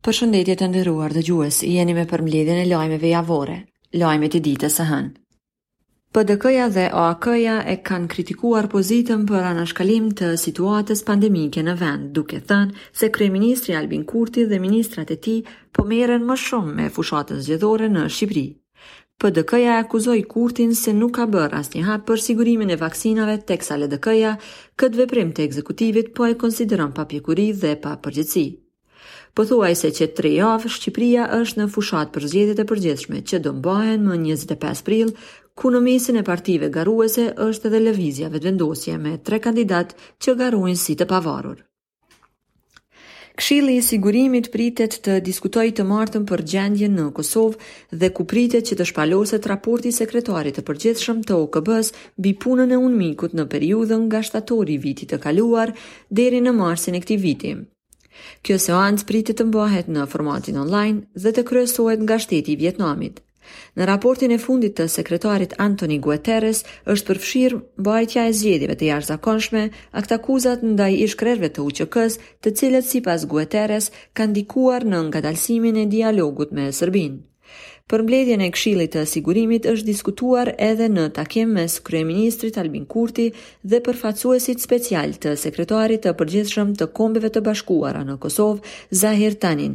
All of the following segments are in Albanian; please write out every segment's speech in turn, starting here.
Përshëndetje të nderuar dëgjues, jeni me përmbledhjen e lajmeve javore, lajmet e ditës së hënë. PDK-ja dhe AAK-ja e kanë kritikuar pozitën për anashkalim të situatës pandemike në vend, duke thënë se kryeministri Albin Kurti dhe ministrat e tij po merren më shumë me fushatën zgjedhore në Shqipëri. PDK-ja e akuzoi Kurtin se nuk ka bërë asnjë hap për sigurimin e vaksinave, teksa LDK-ja këtë veprim të ekzekutivit po e konsideron papjekuri dhe papërgjegjësi. Pothuajse qe tri javë, Shqipëria është në fushatë për zgjedhjet e përgjithshme që do mbahen më njëzet e pesë prill, ku në mesin e partive garuese është edhe Lëvizja Vetëvendosje me tre kandidatë që garojnë si të pavarur. Këshilli i Sigurimit pritet të diskutojë të martën për gjendjen në Kosovë dhe ku pritet që të shpaloset raporti i Sekretarit të Përgjithshëm të OKB-së mbi punën e UNMIK-ut në periudhën nga shtatori i vitit të kaluar deri në marsin e këtij viti. Kjo seancë pritet të mbahet në formatin online dhe të kryesohet nga shteti i Vietnamit. Në raportin e fundit të sekretarit Antonio Guterres është përfshirë mbajtja e zgjedhjeve të jashtëzakonshme, aktakuzat ndaj ish-krerëve të UÇK-së, të cilat sipas Guterres kanë ndikuar në ngadalësimin e dialogut me Serbinë. Për mbledhjen e Këshillit të Sigurimit është diskutuar edhe në takimin mes kryeministrit Albin Kurti dhe përfaqësuesit special të sekretarit të përgjithshëm të Kombeve të Bashkuara në Kosovë, Zahir Tanin,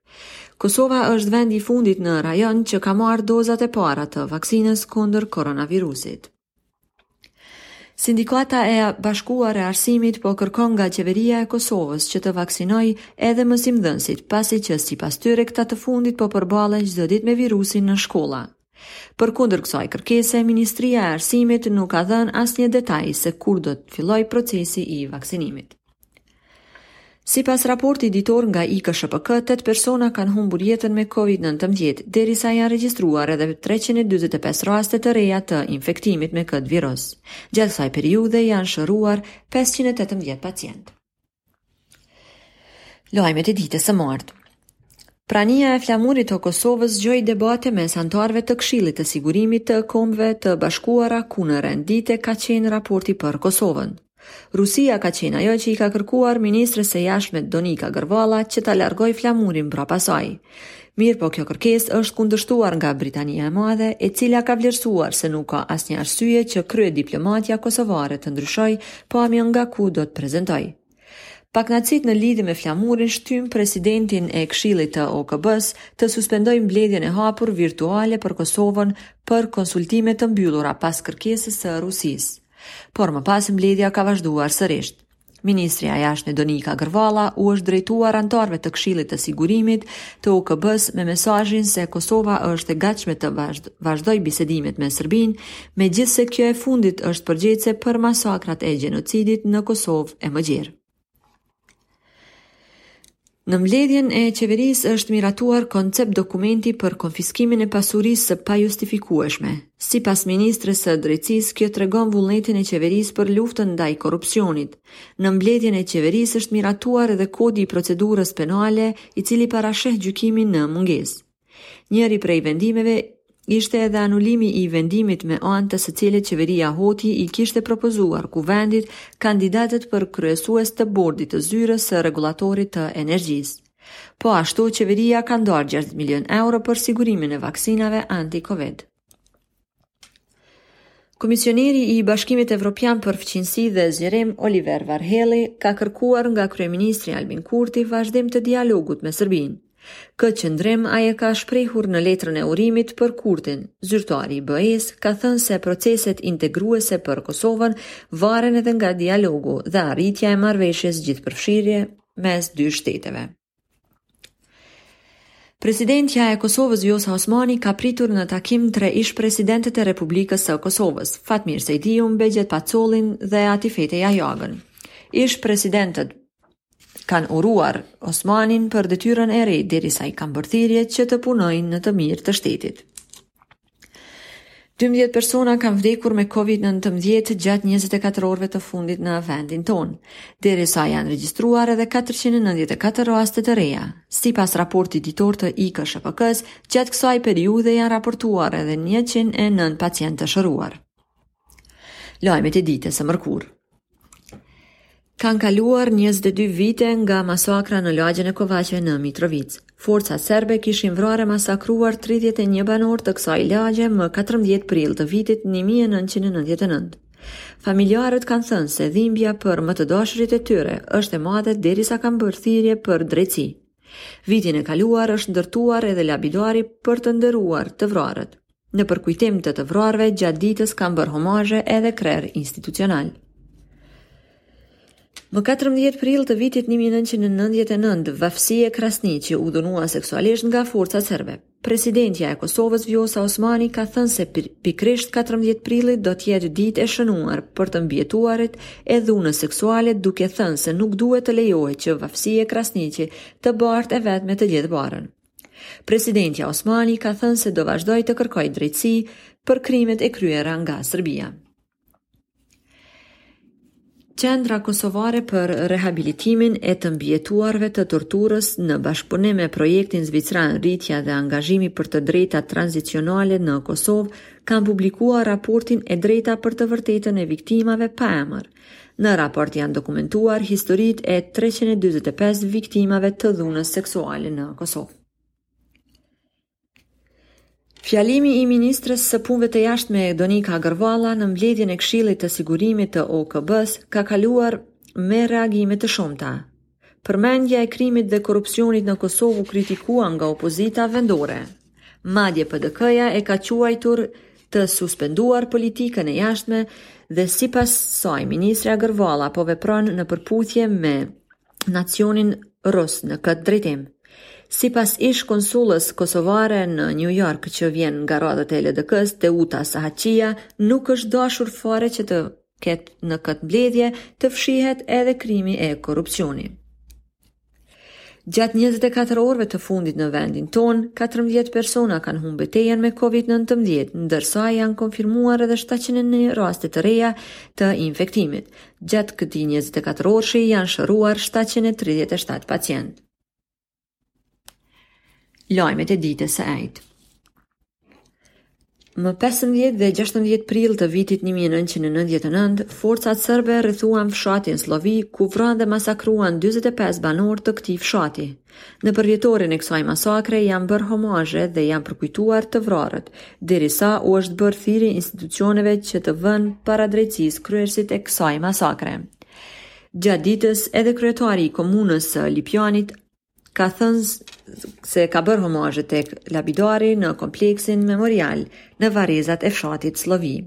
Kosova është vendi i fundit në rajon që ka marrë dozat e para të vaksinës kundër koronavirusit. Sindikata e Bashkuar e Arsimit po kërkon nga Qeveria e Kosovës që të vaksinojë edhe mësimdhënësit, pasi që sipas tyre këta të fundit po përballen çdo ditë me virusin në shkolla. Përkundër kësaj kërkese, Ministria e Arsimit nuk ka dhënë asnjë detaj se kur do të fillojë procesi i vaksinimit. Sipas raportit ditor nga IKSHPK, tetë persona kanë humbur jetën me Covid nëntëmbëdhjetë, derisa janë regjistruar edhe treqind e dyzet e pesë raste të reja të infektimit me këtë virus. Gjatë kësaj periudhe janë shëruar pesëqind e tetëmbëdhjetë pacientë. Lajmet e ditës së martë. Prania e flamurit të Kosovës zgjoi debate mes anëtarëve të Këshillit të Sigurimit të Kombeve të Bashkuara ku në rend dite ka qenë raporti për Kosovën. Rusia ka qenë ajo që i ka kërkuar ministres së jashtme Donika Gërvalla që ta largojë flamurin mbrapa saj. Mirëpo kjo kërkesë është kundërshtuar nga Britania e Madhe, e cila ka vlerësuar se nuk ka asnjë arsye që kryediplomatja kosovare të ndryshojë pamjen nga ku do të prezantojë. Pakënaqësitë në lidhje me flamurin shtynë presidentin e Këshillit të OKB-së të suspendojë mbledhjen e hapur virtuale për Kosovën për konsultime të mbyllura pas kërkesës së Rusisë. Por më pas mbledhja ka vazhduar sërisht. Ministrja e Jashtme Donika Gërvalla u është drejtuar anëtarëve të Këshillit të Sigurimit të OKB-së me mesazhin se Kosova është e gatshme të vazhdojë bisedimet me Serbinë, megjithëse kjo e fundit është përgjegjëse për masakrat e gjenocidit në Kosovë e më gjerë. Në mbledhjen e Qeverisë është miratuar koncept-dokumenti për konfiskimin e pasurisë së pajustifikueshme. Sipas ministres së Drejtësisë, kjo tregon vullnetin e Qeverisë për luftën ndaj korrupsionit. Në mbledhjen e Qeverisë është miratuar edhe Kodi i Procedurës Penale, i cili parasheh gjykimin në mungesë. Njëri prej vendimeve ishte edhe anulimi i vendimit me anë të së cilit qeveria Hoti i kishte propozuar kuvendit kandidatët për kryesues të bordit të zyrës së rregullatorit të energjisë. Po ashtu, qeveria ka ndarë 6 milionë euro për sigurimin e vaksinave anti-Covid. Komisioneri i Bashkimit Evropian për Fqinjësi dhe Zgjerim, Oliver Varhelyi, ka kërkuar nga kryeministri Albin Kurti vazhdim të dialogut me Serbinë. Këtë qëndrim ai e ka shprehur në letrën e urimit për Kurtin. Zyrtari i BE-së ka thënë se proceset integruese për Kosovën varen edhe nga dialogu dhe arritja e marrëveshjes gjithëpërfshirëse mes dy shteteve. Presidentja e Kosovës Vjosa Osmani ka pritur në takim tre ish-presidentët e Republikës së Kosovës, Fatmir Sejdiun, Behgjet Pacollin dhe Atifete Jahjagën. Ish-presidentët kanë uruar Osmanin për detyrën e re derisa i kanë bërë thirrje që të punojnë në të mirë të shtetit. 12 persona kanë vdekur me COVID-19 gjatë 24 orëve të fundit në vendin tonë, derisa janë regjistruar edhe 494 raste të reja. Sipas raportit ditor të IKSHPK-së, gjatë kësaj periudhe janë raportuar edhe 109 pacientë të shëruar. Lajmet e ditës së mërkurë. Kanë kaluar 22 vite nga masakra në lagjen e Kovaqe në Mitrovicë. Forcat serbe kishin vrarë e masakruar 31 banorë të kësaj lagje më 14 prill të vitit 1999. Familjarët kanë thënë se dhimbja për më të dashurit e tyre është e madhe derisa kanë bërë thirrje për drejtësi. Vitin e kaluar është ndërtuar edhe lapidari për të nderuar të vrarët. Në përkujtim të të vrarëve gjatë ditës kanë bërë homazhe edhe krerë institucionalë. Më 14 prill të vitit 1999, Vasfije Krasniqi u dhunua seksualisht nga forcat serbe. Presidentja e Kosovës Vjosa Osmani ka thënë se pikërisht 14 prilli do të jetë ditë e shënuar për të mbijetuarit e dhunës seksuale, duke thënë se nuk duhet të lejohet që Vasfije Krasniqi të bartë e vetme të gjithë barrën. Presidentja Osmani ka thënë se do vazhdojë të kërkojë drejtësi për krimet e kryera nga Serbia. Qendra Kosovare për Rehabilitimin e të Mbijetuarve të Torturës në bashkëpunim me projektin Zvicran Rritja dhe Angazhimi për të Drejtat Tranzicionale në Kosovë kanë publikuar raportin e drejta për të vërtetën e viktimave pa emër, Në raport janë dokumentuar historitë e treqind e dyzet e pesë viktimave të dhunës seksuale në Kosovë. Fjalimi i ministres së Punëve të Jashtme Donika Gërvalla në mbledhjen e Këshillit të Sigurimit të OKB-së ka kaluar me reagime të shumta. Përmendja e krimit dhe korrupsionit në Kosovë u kritikua nga opozita vendore. Madje PDK-ja e ka quajtur të suspenduar politikën e jashtme dhe sipas saj ministrja Gërvalla po vepron në përputhje me narracionin rus në këtë drejtim. Sipas ish konsullës kosovare në Nju Jork që vjen nga radhët e LDK-së, Teuta Sahatqija nuk është dashur fare që të ketë në këtë mbledhje të fshihet edhe krimi e korrupsioni. Gjatë 24 orëve të fundit në vendin tonë, 14 persona kanë humbë betejën me COVID-19, ndërsa janë konfirmuar edhe 701 raste të reja të infektimit. Gjatë këtij 24 orëshi janë shëruar 737 pacientë. Lajmet e ditës së enjte. Më 15 dhe 16 prill të vitit 1999, forcat sërbe rrethuan fshatin Sllovi, ku vranë dhe masakruan 45 banorë të këtij fshati. Në përvjetorin e kësaj masakre janë bërë homazhe dhe janë përkujtuar të vrarët, derisa u është bërë thirrje institucioneve që të vënë para drejtësisë kryerësit e kësaj masakre. Gjatë ditës edhe kryetari i komunës së Lipjanit ka thënë se ka bërë homazhe tek lapidari në kompleksin memorial në varrezat e fshatit Sllovi.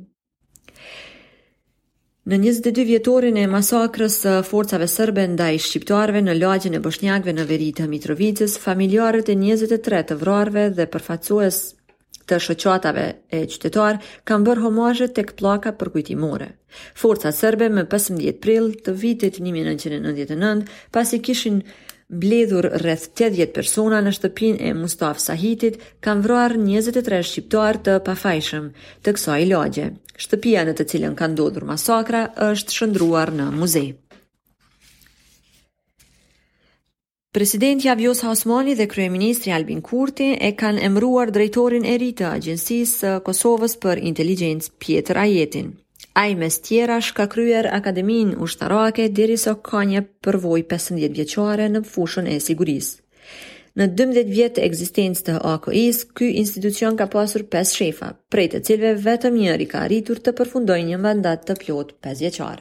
Në 22 vjetorin e masakrës së forcave sërbe ndaj shqiptarëve në lagjen e boshnjakëve në veri të Mitrovicës, familjarët e 23 të vrarëve dhe përfaqësues të shoqatave e qytetarë kanë bërë homazhe tek pllaka përkujtimore. Forcat serbe më 15 prill të vitit 1999, pasi kishin mbledhur rreth 80 persona në shtëpinë e Mustaf Sahitit, kanë vrarë 23 shqiptarë të pafajshëm të kësaj lagje. Shtëpia në të cilën ka ndodhur masakra është shndërruar në muze. Presidentja Vjosa Osmani dhe kryeministri Albin Kurti e kanë emëruar drejtorin e ri të Agjencisë së Kosovës për Inteligjencë, Petrit Ajetin. Ai mes tjerash ka kryer Akademinë Ushtarake derisa ka një përvojë pesëmbëdhjetë vjeçare në fushën e sigurisë. Në dymbëdhjetë vjet të ekzistencës të AKI-së, ky institucion ka pasur pesë shefa, prej të cilëve vetëm njëri ka arritur të përfundojë një mandat të plotë pesëvjeçar.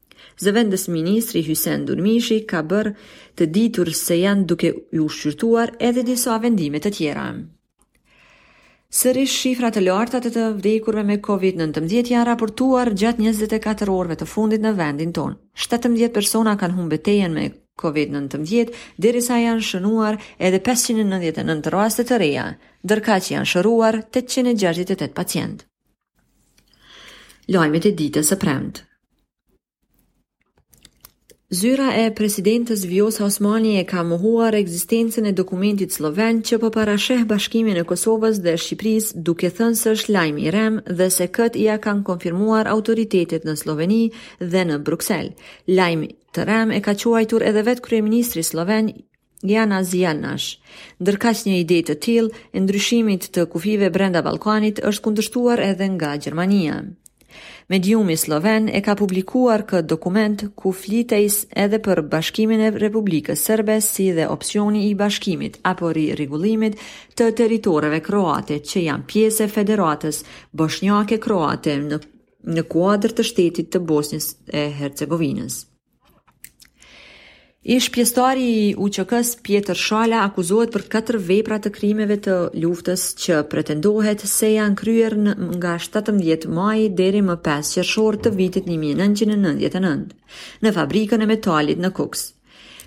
Zëvendësministri Hysen Durmishi ka bërë të ditur se janë duke u shqyrtuar edhe disa vendime të tjera. Sërish shifra të larta të të vdekurve me Covid nëntëmbëdhjetë janë raportuar gjatë njëzet e katër orëve të fundit në vendin tonë. Shtatëmbëdhjetë persona kanë humbë betejën me Covid nëntëmbëdhjetë, derisa janë shënuar edhe pesëqind e nëntëdhjetë e nëntë raste të reja, ndërkaq janë shëruar tetëqind e gjashtëdhjetë e tetë pacientë. Lajmet e ditës së premtë. Zyra e presidentes Vjosa Osmani e ka mohuar ekzistencën e dokumentit slloven që po parasheh bashkimin e Kosovës dhe Shqipërisë, duke thënë se është lajm i rremë dhe se këtë ia kanë konfirmuar autoritetet në Slloveni dhe në Bruksel. Lajm të rremë e ka quajtur edhe vetë kryeministri slloven Janez Jansha. Ndërkaq një ide të tillë, e ndryshimit të kufijve brenda Ballkanit, është kundërshtuar edhe nga Gjermania. Mediumi slloven e ka publikuar këtë dokument ku flitej edhe për bashkimin e Republikës Serbe si dhe opsioni i bashkimit apo ri-rregullimit të territoreve kroate që janë pjesë e Federatës Boshnjake-Kroate në në kuadër të shtetit të Bosnjës e Hercegovinës. Ish pjesëtari i UÇK-së Pjetër Shala akuzohet për katër vepra të krimeve të luftës që pretendohet se janë kryer nga 17 maji deri më 5 qershor të vitit 1999 në fabrikën e metalit në Kukës.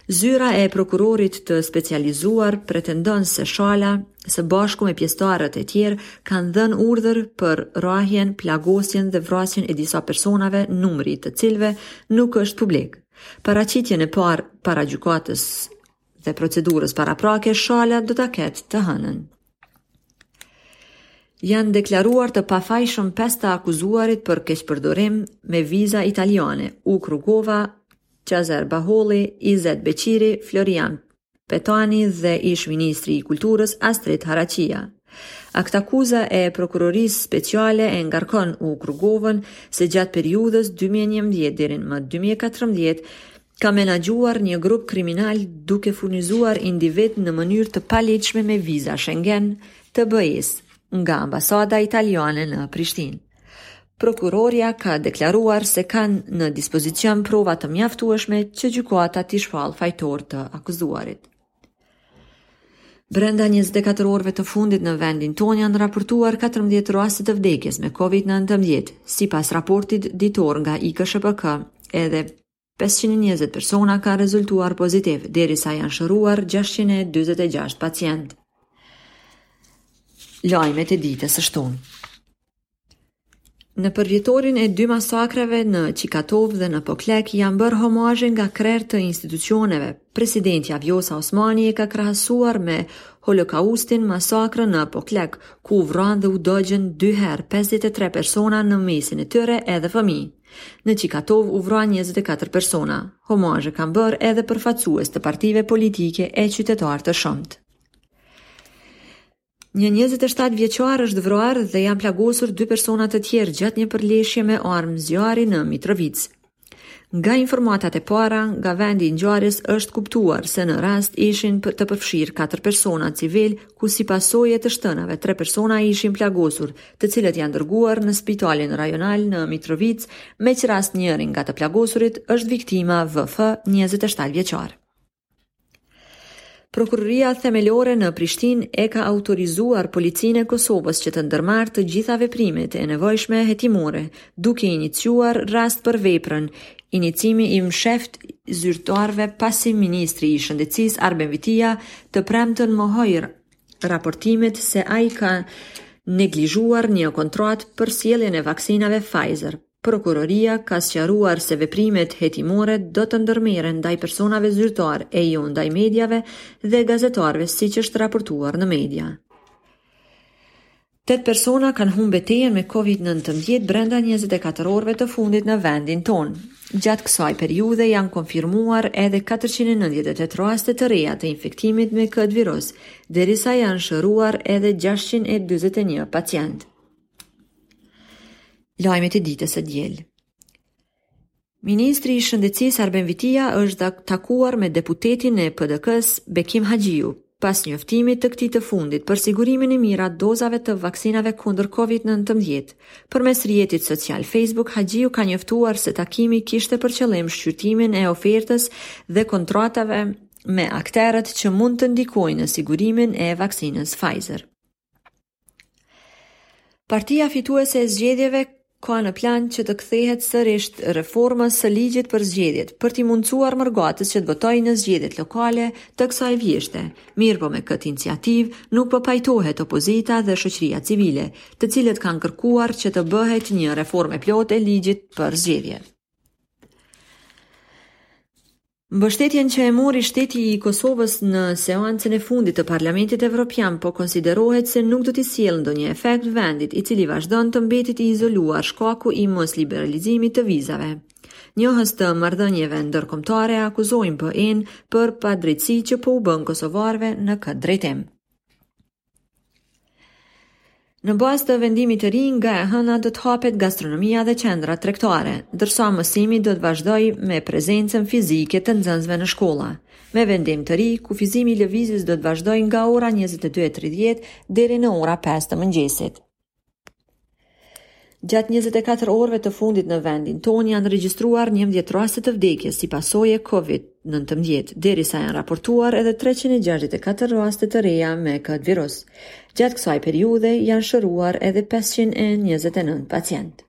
Zyra e prokurorit të specializuar pretendon se Shala së bashku me pjesëtarët e tjerë kanë dhënë urdhër për rrahjen, plagosjen dhe vrasjen e disa personave, numri i të cilëve Nuk është publik. Paraqitjen e parë para gjykatësit të procedurës paraprake Shala do ta ketë të hënën. Janë deklaruar të pafajshëm pesë të akuzuarit për keqpërdorim me viza italiane, Ukë Rugova, Qazer Baholli, Izet Beqiri, Florian Petani dhe ish-ministri i Kulturës, Astrit Haraqija. Aktakuza e Prokurorisë Speciale e ngarkon Uk Rugovën se gjatë periudhës dy mijë e njëmbëdhjetë deri në dy mijë e katërmbëdhjetë ka menaxhuar një grup kriminal duke furnizuar individë në mënyrë të paligjshme me viza Shengen të BE-së nga ambasada italiane në Prishtinë. Prokuroria ka deklaruar se kanë në dispozicion prova të mjaftueshme që gjykata t'i shpallë fajtor të akuzuarit. Brenda 24 orëve të fundit në vendin tonë janë raportuar 14 raste të vdekjes me COVID-19, sipas raportit ditor nga IKSHPK, edhe Pesëqind e njëzet persona kanë rezultuar pozitiv, derisa janë shëruar gjashtëqind e dyzet e gjashtë pacientë. Lajmet e ditës së shtunë. Në përvjetorin e dy masakrave në Çikatovë dhe në Poklek janë bërë homazhe nga krerë të institucioneve. Presidentja Vjosa Osmani e ka krahasuar me holokaustin masakrën në Poklek, ku u vranë dhe u dogjën dy herë 53 persona në mesin e tyre edhe fëmijë. Në Çikatovë u vranë njëzet e katër persona. Homazhe kanë bërë edhe përfaqësues të partive politike e qytetarë të shumtë. Një 27 vjeçar është vrarë dhe janë plagosur dy persona të tjerë gjatë një përleshje me armë zjarri në Mitrovicë. Nga informatat e para, nga vendi i ngjarjes është kuptuar se në rast ishin të përfshirë katër persona civilë, ku si pasojë e të shtënave tre persona ishin plagosur, të cilët janë dërguar në spitalin rajonal në Mitrovicë, me ç'rast njëri nga të plagosurit është viktima VF, 27 vjeçar. Prokuroria Themelore në Prishtinë e ka autorizuar Policinë e Kosovës që të ndërmarrë të gjitha veprimet e nevojshme hetimore duke iniciuar rast për veprën Inicimi i mshefti zyrtarëve pasi ministri i Shëndetësisë Arben Vitia të premtën mohoi raportimet se ai ka neglizhuar një kontratë për sjelljen e vaksinave Pfizer. Prokuroria ka sqaruar se veprimet hetimore do të ndërmerren ndaj personave zyrtarë e jo ndaj mediave dhe gazetarëve siç është raportuar në media. Tetë persona kanë humbë betejën me Covid nëntëmbëdhjetë brenda njëzet e katër orëve të fundit në vendin tonë. Gjatë kësaj periudhe janë konfirmuar edhe katërqind e nëntëdhjetë e tetë raste të reja të infektimit me këtë virus, derisa janë shëruar edhe gjashtëqind e dyzet e një pacientë. Lajmet e ditës së diel. Ministri i Shëndetësisë Arben Vitia është takuar me deputetin e PDK-së, Bekim Haxhiu, pas njoftimit të këtij të fundit për sigurimin e mijëra dozave të vaksinave kundër Covid nëntëmbëdhjetë. Përmes rrjetit social Facebook, Haxhiu ka njoftuar se takimi kishte për qëllim shqyrtimin e ofertës dhe kontratave me akterët që mund të ndikojnë në sigurimin e vaksinës Pfizer. Partia fituese e zgjedhjeve ka në plan që të kthehet sërisht reformës së ligjit për zgjedhjet, për t'i mundësuar mërgatës që të votojë në zgjedhjet lokale të kësaj vjeshte. Mirëpo me këtë iniciativë nuk po pajtohet opozita dhe shoqëria civile, të cilët kanë kërkuar që të bëhet një reformë e plotë e ligjit për zgjedhje. Mbështetjen që e mori shteti i Kosovës në seancën e fundit të Parlamentit Evropian po konsiderohet se nuk do t'i sjellë ndonjë efekt vendit i cili vazhdon të mbetet i izoluar shkaku i mosliberalizimit të vizave. Njohës të marrëdhënieve ndërkombëtare akuzojnë BE-në për padrejtësi që po u bën kosovarëve në këtë drejtim. Në bazë të vendimit të ri, nga e hëna do të hapet gastronomia dhe qendrat tregtare, ndërsa mësimi do të vazhdojë me prezencën fizike të nxënësve në shkolla. Me vendim të ri, kufizimi i lëvizjes do të vazhdojë nga ora 22:30 deri në ora 5 të mëngjesit. Gjatë 24 orëve të fundit në vendin tonë janë regjistruar 11 raste të vdekjes si pasojë e COVID-19, derisa janë raportuar edhe 364 raste të reja me këtë virus. Gjatë kësaj periudhe janë shëruar edhe 529 pacientë.